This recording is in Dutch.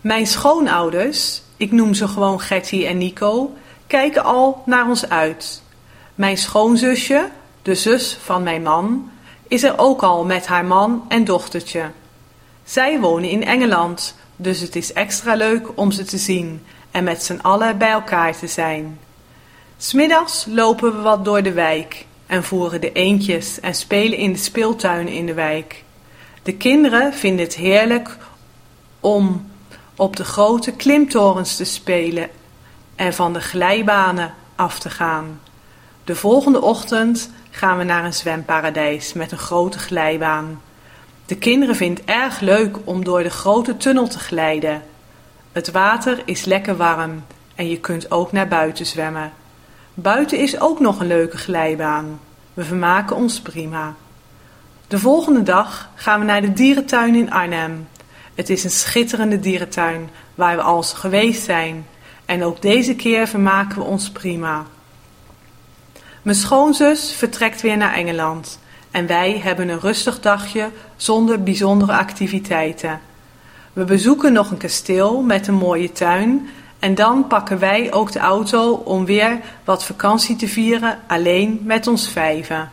Mijn schoonouders, ik noem ze gewoon Gertie en Nico, kijken al naar ons uit. Mijn schoonzusje, de zus van mijn man, is er ook al met haar man en dochtertje. Zij wonen in Engeland, dus het is extra leuk om ze te zien en met z'n allen bij elkaar te zijn. Smiddags lopen we wat door de wijk en voeren de eendjes en spelen in de speeltuinen in de wijk. De kinderen vinden het heerlijk om op de grote klimtorens te spelen en van de glijbanen af te gaan. De volgende ochtend gaan we naar een zwemparadijs met een grote glijbaan. De kinderen vinden het erg leuk om door de grote tunnel te glijden. Het water is lekker warm en je kunt ook naar buiten zwemmen. Buiten is ook nog een leuke glijbaan. We vermaken ons prima. De volgende dag gaan we naar de dierentuin in Arnhem. Het is een schitterende dierentuin waar we al geweest zijn. En ook deze keer vermaken we ons prima. Mijn schoonzus vertrekt weer naar Engeland. En wij hebben een rustig dagje zonder bijzondere activiteiten. We bezoeken nog een kasteel met een mooie tuin en dan pakken wij ook de auto om weer wat vakantie te vieren alleen met ons vijven.